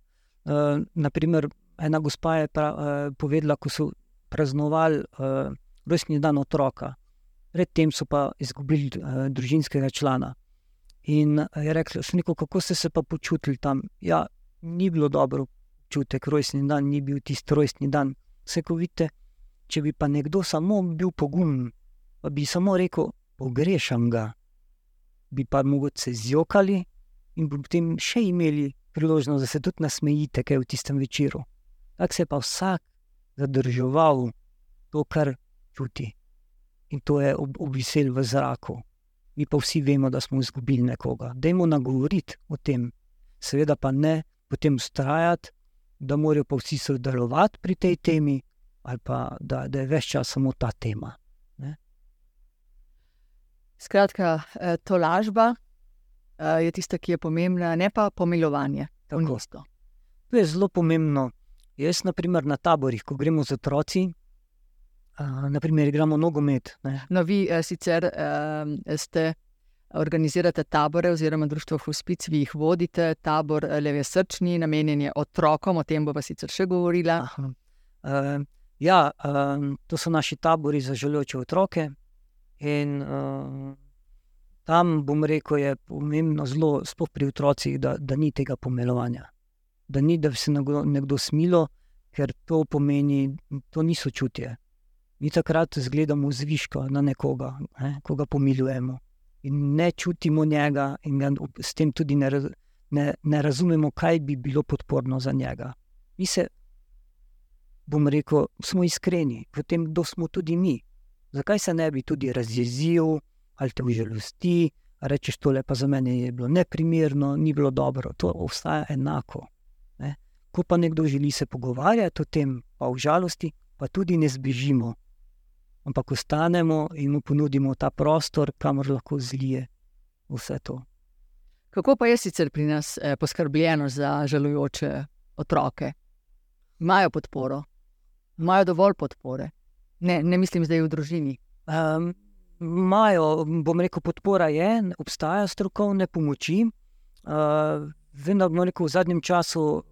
Uh, naprimer, ena gospa je pra, uh, povedala, ko so praznovali uh, rojstni dan otroka, predtem so pa izgubili uh, družinskega člana. In je rekla, sniko, kako ste se pa počutili tam? Ja, ni bilo dobro čutek, rojstni dan ni bil tisti rojstni dan. Vse, ko vidite, če bi pa nekdo samo bil pogumen, pa bi samo rekel, pogrešam ga, bi pa mogoče zjokali in bi potem še imeli priložnost, da se tudi nasmejite, kaj v tistem večeru. Tako se je pa vsak zadržoval to, kar čuti in to je obvisel v zraku. Mi pa vsi vemo, da smo izgubili nekoga. Dajmo nagovoriti o tem, seveda pa ne potem ustrajati, da morajo pa vsi sodelovati pri tej temi, ali pa da, da je več čas samo ta tema. Skratka, eh, to lažba eh, je tista, ki je pomembna, ne pa pomilovanje. To je zelo pomembno. Jaz, naprimer, na taborih, ko gremo z otroci, uh, naprimer, igramo nogomet. No, vi uh, sicer uh, ste. Organizirate tabore, oziroma društvo Hospic, vi jih vodite, tabor Leve Srčni, namenjen je otrokom, o tem bomo sicer še govorili. Uh, Ja, um, to so naši tabori za želujoče otroke. In, um, tam, bom rekel, je pomembno, zelo sploh pri otrocih, da, da ni tega pomelovanja. Da ni, da se nekdo, nekdo smilo, ker to pomeni, to niso čutje. Mi takrat gledamo zviška na nekoga, ne, koga pomiljujemo. In ne čutimo njega, in s tem tudi ne, ne, ne razumemo, kaj bi bilo podporno za njega. Mi se, bom rekel, smo iskreni v tem, kdo smo tudi mi. Zakaj se ne bi tudi razjezil, ali te užalosti, rečeš, tole pa za mene je bilo neprimerno, ni bilo dobro. To ostaja enako. Ne? Ko pa nekdo želi se pogovarjati o tem, pa v žalosti, pa tudi ne zbežimo, ampak ostanemo in mu ponudimo ta prostor, kamor lahko zlije vse to. Kako pa je sicer pri nas eh, poskrbljeno za žalujoče otroke? Imajo podporo, imajo dovolj podpore. Ne, ne mislim zdaj v družini. Um, imajo, bom rekel, podpora je, obstajajo strokovne pomoči. Uh, vem, da rekel, v zadnjem času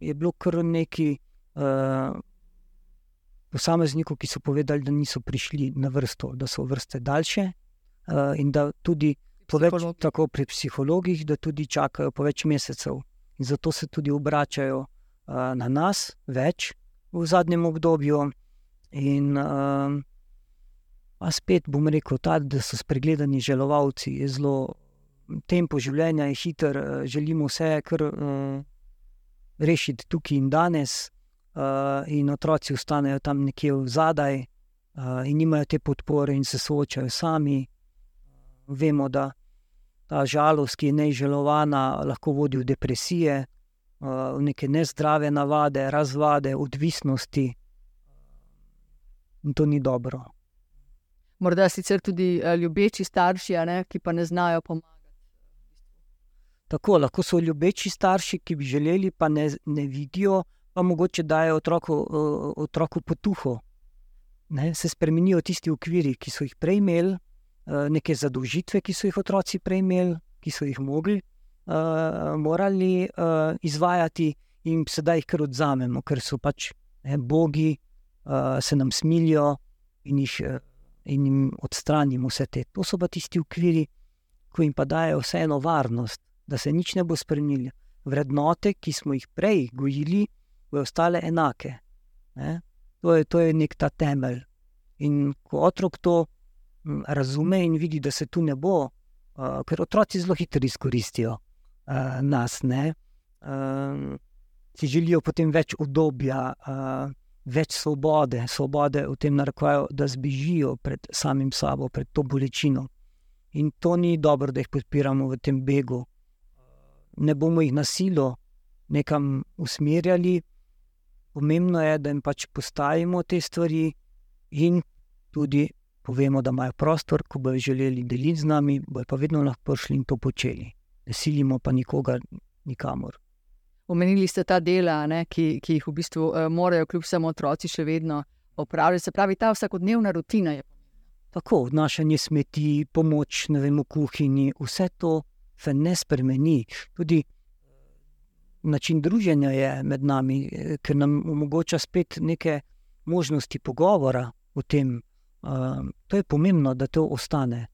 je bilo kar nekaj uh, posameznikov, ki so povedali, da niso prišli na vrsto, da so vrste daljše uh, in da tudi več, tako pri psihologih, da tudi čakajo po več mesecev. In zato se tudi obračajo uh, na nas več v zadnjem obdobju. In, uh, A spet bom rekel, ta, da so spregledani želovalci, je zelo tempo življenja, je hiter, eh, želimo vse kar uh, rešiti tukaj in danes, in otroci ostanejo tam nekje zadaj uh, in nimajo te podpore in se soočajo sami. Vemo, da ta žalost, ki je neželovana, lahko vodi v depresije, uh, v neke nezdrave navade, razvade, odvisnosti. In to ni dobro morda sicer tudi ljubeči starši, ne, ki pa ne znajo pomagati. Tako lahko so ljubeči starši, ki bi želeli, pa ne, ne vidijo, pa mogoče dajo otroku, otroku potuho. Ne, se spremenijo tisti okviri, ki so jih prej imeli, uh, neke zadolžitve, ki so jih otroci prej imeli, ki so jih mogli, uh, morali uh, izvajati, in sedaj jih kar odzamemo, ker so pač ne, bogi, se nam smilijo in jih. In jim odstranimo vse te. To so pa tisti ukviri, ki jim pa dajo vseeno varnost, da se nič ne bo spremenilo. Vrednote, ki smo jih prej gojili, bodo ostale enake. To je, to je nek ta temelj. In ko otrok to razume in vidi, da se tu ne bo, uh, ker otroci zelo hitro izkoristijo uh, nas, ne, uh, si želijo potem več obdobja. Uh, več svobode, svobode v tem narekovajo, da zbežijo pred samim sabo, pred to bolečino. In to ni dobro, da jih podpiramo v tem begu. Ne bomo jih nasilo nekam usmerjali, pomembno je, da jim pač postavimo te stvari in tudi povemo, da imajo prostor, ko bodo želeli deliti z nami, bojo pa vedno lahko prišli in to počeli. Ne silimo pa nikogar nikamor. Omenili ste ta dela, ne, ki, ki jih v bistvu uh, morajo, kljub vsemu, otroci še vedno opravljati. Se pravi, ta vsakodnevna rutina je. Tako, odnašanje smeti, pomoč vem, v kuhinji, vse to se ne spremeni. Tudi način druženja je med nami, eh, ker nam omogoča spet neke možnosti pogovora o tem. Uh, to je pomembno, da to ostane,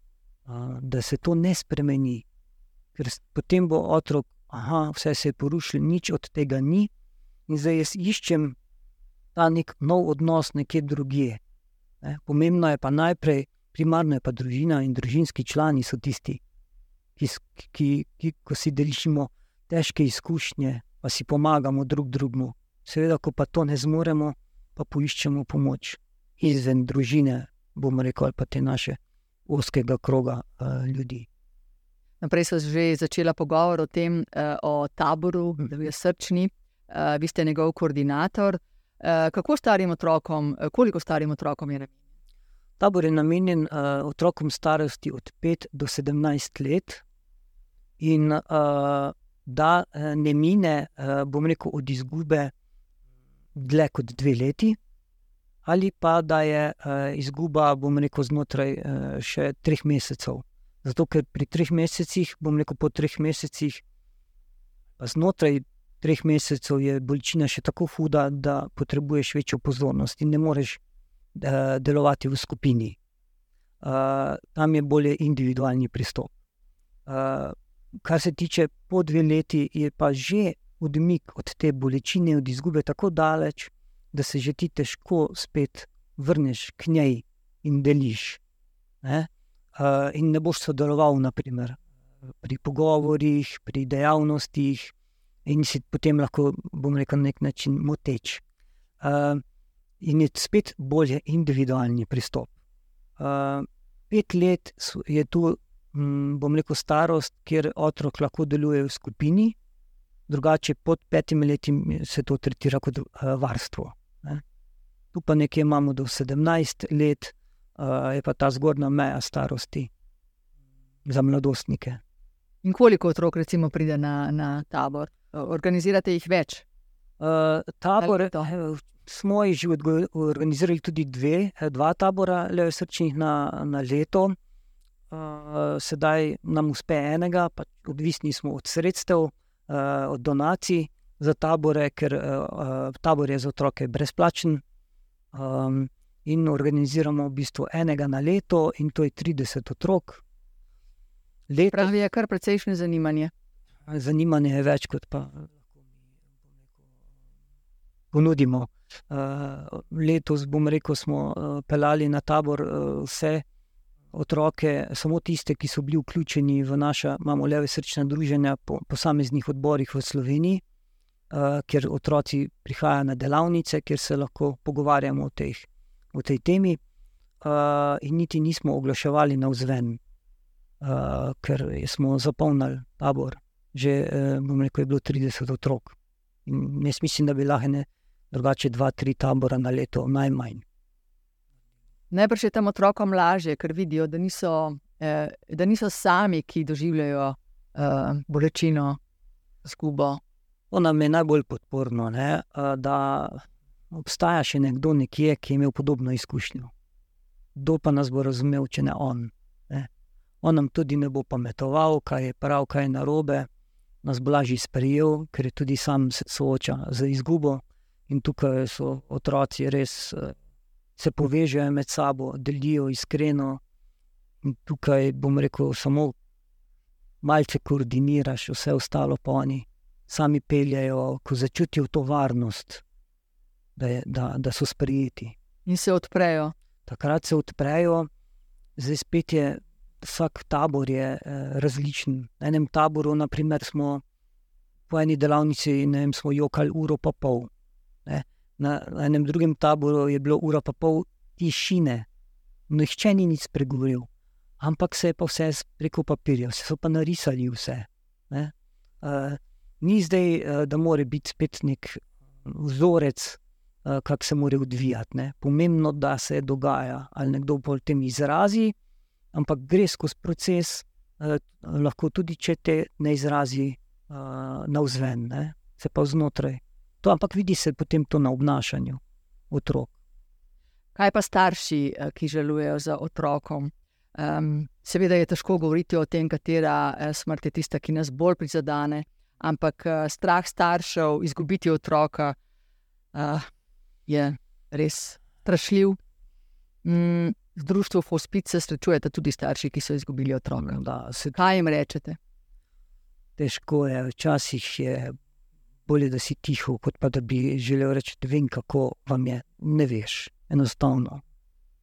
uh, da se to ne spremeni. Ker potem bo otrok aha, vse se je porušilo, nič od tega ni, in zdaj jaz iščem ta nek nov odnos nekje drugje. Ne? Pomembno je pa najprej, primarno je pa družina in družinski člani so tisti, ki, ki, ki ko si delimo težke izkušnje, pa si pomagamo drug drugemu. Seveda, ko pa to ne zmoremo, pa poiščemo pomoč izven družine, bomo rekli, pa te naše oskega kroga uh, ljudi. Naprej so že začela pogovor o tem, uh, o taboru, hm. da je srčni, uh, vi ste njegov koordinator. Uh, kako starim otrokom, koliko starim otrokom je namenjen? Tabor je namenjen uh, otrokom starosti od 5 do 17 let, in uh, da ne mine, uh, bom rekel, od izgube dlje kot dve leti, ali pa da je uh, izguba, bom rekel, znotraj še treh mesecev. Zato, ker pri treh mesecih, bom rekel po treh mesecih, pa znotraj treh mesecev je bolečina še tako huda, da potrebuješ večjo pozornost in ne moreš delovati v skupini. Tam je bolje individualni pristop. Kar se tiče po dve leti, je pa že odmik od te bolečine, od izgube tako daleč, da se že ti težko spet vrneš k njej in deliš. Ne? Uh, in ne boš sodeloval, naprimer, pri pogovorih, pri dejavnostih, in si potem lahko, bom rekel, na nek način moteč. Uh, in je spet bolje individualni pristop. Uh, pet let je tu, bom rekel, starost, kjer otrok lahko deluje v skupini, drugače pod petimi leti se to tretira kot uh, varstvo. Ne? Tu pa nekje imamo do 17 let, uh, je pa ta zgornja meja starosti za mladostnike. In koliko otrok, recimo, pride na, na tabor? Organizirate jih več? Uh, tabor, smo jih že organizirali tudi dve, dva tabora, le srčnih na, na leto. Uh, sedaj nam uspe enega, pa odvisni smo od sredstev, uh, od donacij za tabore, ker uh, tabor je za otroke brezplačen. Um, in organiziramo v bistvu enega na leto, in to je 30 otrok. Leto, Pravi, je kar precejšnje zanimanje. Zanimanje je več, kot pa ponudimo. Uh, letos, bom rekel, smo uh, pelali na tabor uh, vse otroke, samo tiste, ki so bili vključeni v naša, imamo leve srčna druženja po posameznih odborih v Sloveniji, uh, kjer otroci prihajajo na delavnice, kjer se lahko pogovarjamo o, teh, o tej temi. Uh, in niti nismo oglaševali na vzven, uh, ker smo zapolnili tabor. Že, uh, bom rekel, je bilo 30 otrok. In jaz mislim, da bi lahko ne drugače dva, tri tabora na leto, najmanj. Najbrž je tam otrokom lažje, ker vidijo, da niso, eh, da niso sami, ki doživljajo eh, bolečino, zgubo. To nam je najbolj podporno, ne? Eh, da obstaja še nekdo nekje, ki je imel podobno izkušnjo. Kdo pa nas bo razumel, če ne on? Ne? On nam tudi ne bo pametoval, kaj je prav, kaj je narobe, nas bo lažje sprejel, ker je tudi sam se sooča z izgubo. In tukaj so otroci res eh, se povežejo med sabo, delijo iskreno. In tukaj bom rekel, samo malce koordiniraš, vse ostalo pa oni sami peljajo, ko začutijo to varnost, da, je, da, da so sprijeti. In se odprejo. Takrat se odprejo, zdaj spet je. Vsak tabor je eh, različen. Na enem taboru, naprimer, smo po eni delavnici, ne vem, smo jokali uro pa pol. Ne. Na, enem drugem taboru je bilo ura pa pol tišine, nihče ni nič spregovoril, ampak se je pa vse preko papirja, vse so pa narisali vse. Uh, ni zdaj, uh, da mora biti spet nek vzorec, uh, kako se mora odvijati. Ne. Pomembno, da se dogaja ali nekdo po tem izrazi, ampak gre skozi proces, uh, lahko tudi če te ne izrazi uh, na vzven, se pa znotraj. To, ampak vidi se potem to na obnašanju otrok. Kaj pa starši, eh, ki želujejo za otrokom? Um, seveda je težko govoriti o tem, katera eh, smrt je tista, ki nas bolj prizadene, ampak uh, strah staršev izgubiti otroka uh, je res strašljiv. Mm, v društvu Hospice se srečujete tudi starši, ki so izgubili otroka. Da, se... Kaj jim rečete? Težko je, včasih je bolje, da si tiho, kot pa da bi želel reči, da vem, kako vam je. Ne veš, enostavno.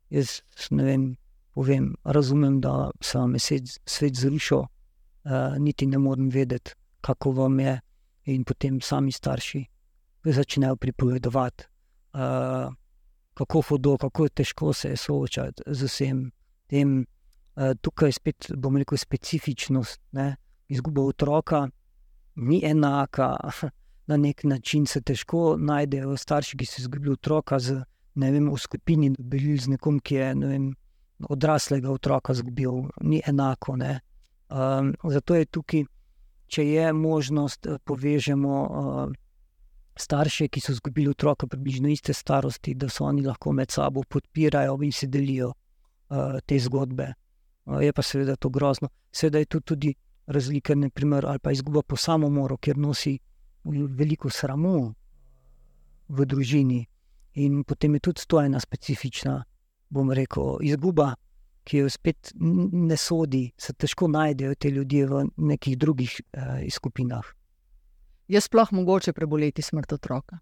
Jaz ne vem, povem, razumem, da se vam je svet, zrušil, uh, niti ne morem vedeti, kako vam je. In potem sami starši začnejo pripovedovati, uh, kako hodo, kako je težko se soočati z vsem tem. Uh, tukaj je spet, bom rekel, specifičnost. Ne? Izguba otroka ni enaka. na nek način se težko najdejo starši, ki so izgubili otroka z, vem, v skupini, da bi bili z nekom, ki je ne vem, odraslega otroka izgubil, ni enako. Um, zato je tukaj, če je možnost, da povežemo uh, starše, ki so izgubili otroka približno iste starosti, da se oni lahko med sabo podpirajo in si delijo uh, te zgodbe. Uh, je pa seveda to grozno. Seveda je tu tudi razlika, naprimer, ali pa izguba po samomoru, ker nosi veliko sramu v družini. In potem je tudi to ena specifična, bom rekel, izguba, ki jo spet ne sodi, se težko najdejo te ljudje v nekih drugih uh, skupinah. Je sploh mogoče preboleti smrt otroka?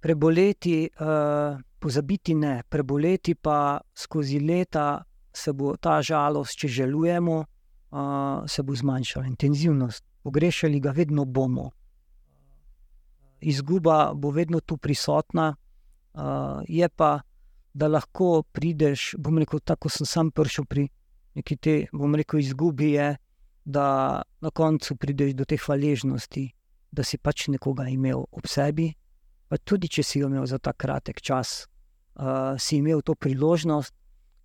Preboleti, uh, pozabiti ne, preboleti pa skozi leta se bo ta žalost, če želujemo, uh, se bo zmanjšala intenzivnost. Pogrešali ga vedno bomo. Izguba bo vedno tu prisotna, je pa, da lahko prideš. Bom rekel, tako sem sam prišel pri neki te, bom rekel, izgubi. Je, da na koncu prideš do te hvaležnosti, da si pač nekoga imel ob sebi, pa tudi če si imel za ta kratek čas, uh, si imel to priložnost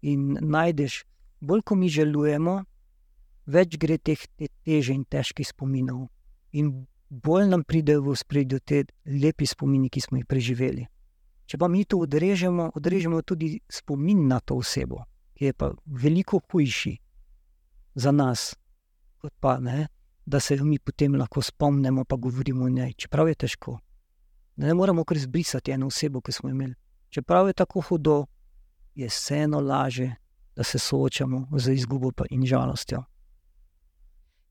in najdeš, bolj ko mi želujemo, več gre teh te teže in težkih spominov. In bolj nam pridejo v spredju te lepi spomini, ki smo jih preživeli. Če pa mi to odrežemo, odrežemo tudi spomin na to osebo, ki je pa veliko hujši za nas, kot pa ne, da se jo mi potem lahko spomnimo, pa govorimo o njej. Čeprav je težko. Ne moremo kar izbrisati eno osebo, ki smo imeli. Čeprav je tako hudo, je vseeno laže, da se soočamo z izgubo in žalostjo.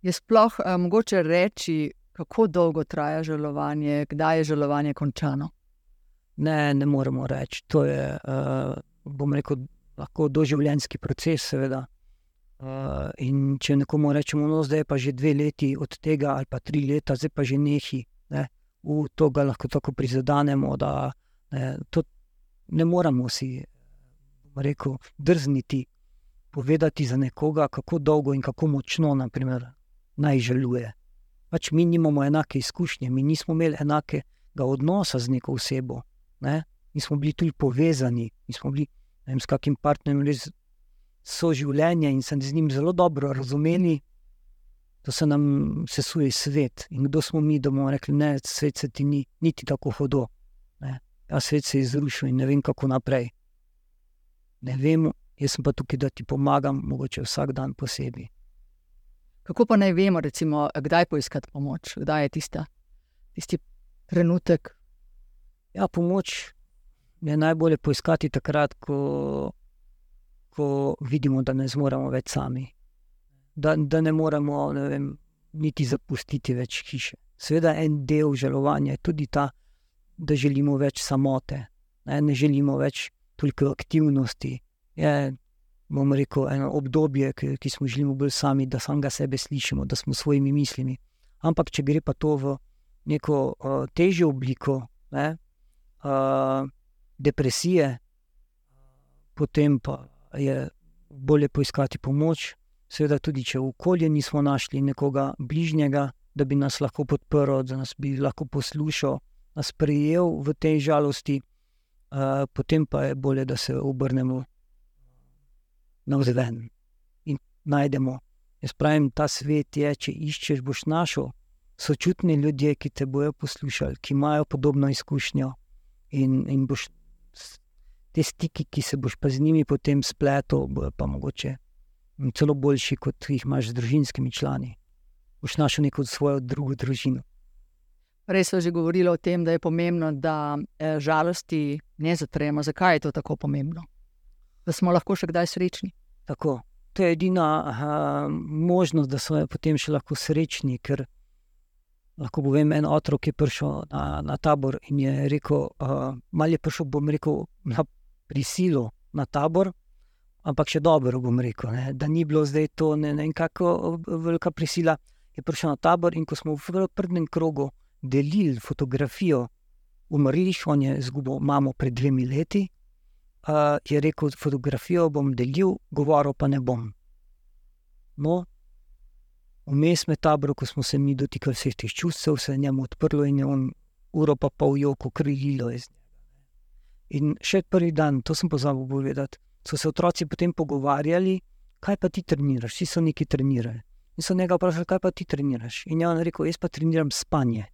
Je sploh uh, mogoče reči, kako dolgo traja žalovanje, kdaj je žalovanje končano? Ne, ne moremo reči. To je, uh, bom rekel, lahko doživljenjski proces, seveda. Uh, in če nekomu rečemo, no, zdaj pa že dve leti od tega, ali pa tri leta, zdaj pa že nehi, ne, v to ga lahko tako prizadenemo, da ne, ne moramo si rekel, drzniti povedati za nekoga, kako dolgo in kako močno naprimer, naj želuje. Pač mi nimamo enake izkušnje, mi nismo imeli enakega odnosa z neko osebo. Ne. Mi smo bili tudi povezani, mi smo bili vem, s kakim partnerjem res soživljenje in se z njim zelo dobro razumeli, da se nam sesuje svet. In kdo smo mi, da bomo rekli, da svet se ti ni niti tako hodo. Ja, svet se je zrušil in ne vem, kako naprej. Ne vem, jaz pa tukaj, da ti pomagam, mogoče vsak dan posebej. Kako pa naj vemo, recimo, kdaj poiskati pomoč, kdaj je tista, tisti trenutek? Ja, pomoč je najbolje poiskati takrat, ko ko vidimo, da ne zmoremo več sami, da, da ne moremo ne vem, niti zapustiti več hiše. Sveda, en del žalovanja je tudi ta, da želimo več samote, ne, ne želimo več toliko aktivnosti. Je, bomo rekel, eno obdobje, ki, ki smo želeli bolj sami, da samega sebe slišimo, da smo svojimi mislimi. Ampak, če gre pa to v neko uh, težjo obliko, ne, uh, depresije, potem pa je bolje poiskati pomoč. Seveda, tudi če v okolju nismo našli nekoga bližnjega, da bi nas lahko podprl, da nas bi lahko poslušal, nas prijel v tej žalosti, uh, potem pa je bolje, da se obrnemo na vzven in najdemo. Jaz pravim, ta svet je, če iščeš, boš našel sočutne ljudi, ki te bodo poslušali, ki imajo podobno izkušnjo in, in boš te stiki, ki se boš pa z njimi potem spletel, bojo pa mogoče celo boljši, kot jih imaš z družinskimi člani. Boš našel neko svojo drugo družino. Prej smo že govorili o tem, da je pomembno, da eh, žalosti ne zatremo. Zakaj je to tako pomembno? Da smo lahko še kdaj srečni. Tako. To je edina aha, možnost, da smo potem še lahko srečni, ker lahko povem, en otrok je prišel na, na tabor in je rekel: uh, Mal je prišel, bom rekel, na prisilo na tabor, ampak še dobro bom rekel, ne, da ni bilo zdaj to ne, ne kako velika prisila. Je prišel na tabor in ko smo v prvem krogu delili fotografijo umrlih, on je izgubil mamo pred dvemi leti, uh, je rekel: fotografijo bom delil, govoril pa ne bom. No, vmes med taborom, ko smo se mi dotikali vseh teh čustev, se je njemu odprlo in je on uro pa pol joko krililo iz njega. In še prvi dan, to sem pozabil povedati, so se otroci potem pogovarjali, kaj pa ti treniraš, vsi so neki trenirali. In so njega vprašali, kaj pa ti treniraš. In je on rekel, jaz pa treniram spanje.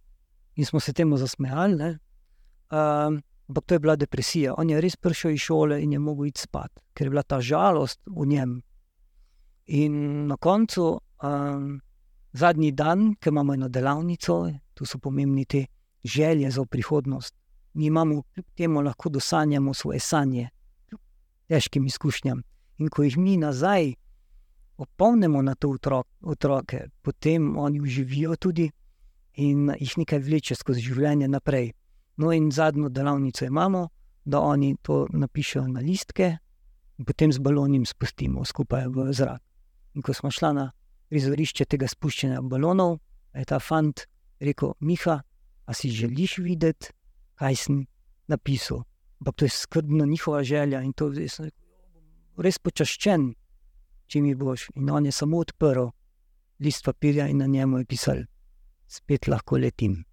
In smo se temu zasmejali, um, ampak to je bila depresija. On je res prišel iz šole in je mogel iti spat, ker je bila ta žalost v njem. In na koncu, um, zadnji dan, ki imamo eno delavnico, tu so pomembni te želje za prihodnost. Mi imamo kljub temu lahko dosanjamo svoje sanje, kljub težkim izkušnjam. In ko jih mi nazaj opomnimo na to otrok, otroke, potem oni uživijo tudi in jih nekaj vleče skozi življenje naprej. No, in zadnjo delavnico imamo, da oni to napišejo na listke, in potem z balonom spustimo skupaj v zrak. In ko smo šli na prizorišče tega spuščanja balonov, je ta fant rekel: Miha, a si želiš videti, kaj sem napisal? Ampak to je skrbna njihova želja in to je res počaščen, če mi boš. In on je samo odprl list papirja in na njemu je pisal: Spet lahko letim.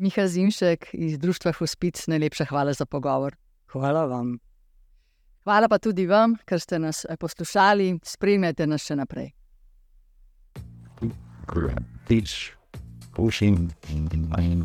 Miha Zimšek iz Društva Hospic, najlepša hvala za pogovor. Hvala vam. Hvala pa tudi vam, ker ste nas eh, poslušali, spremljate nas še naprej. Tiš, pušim in manj.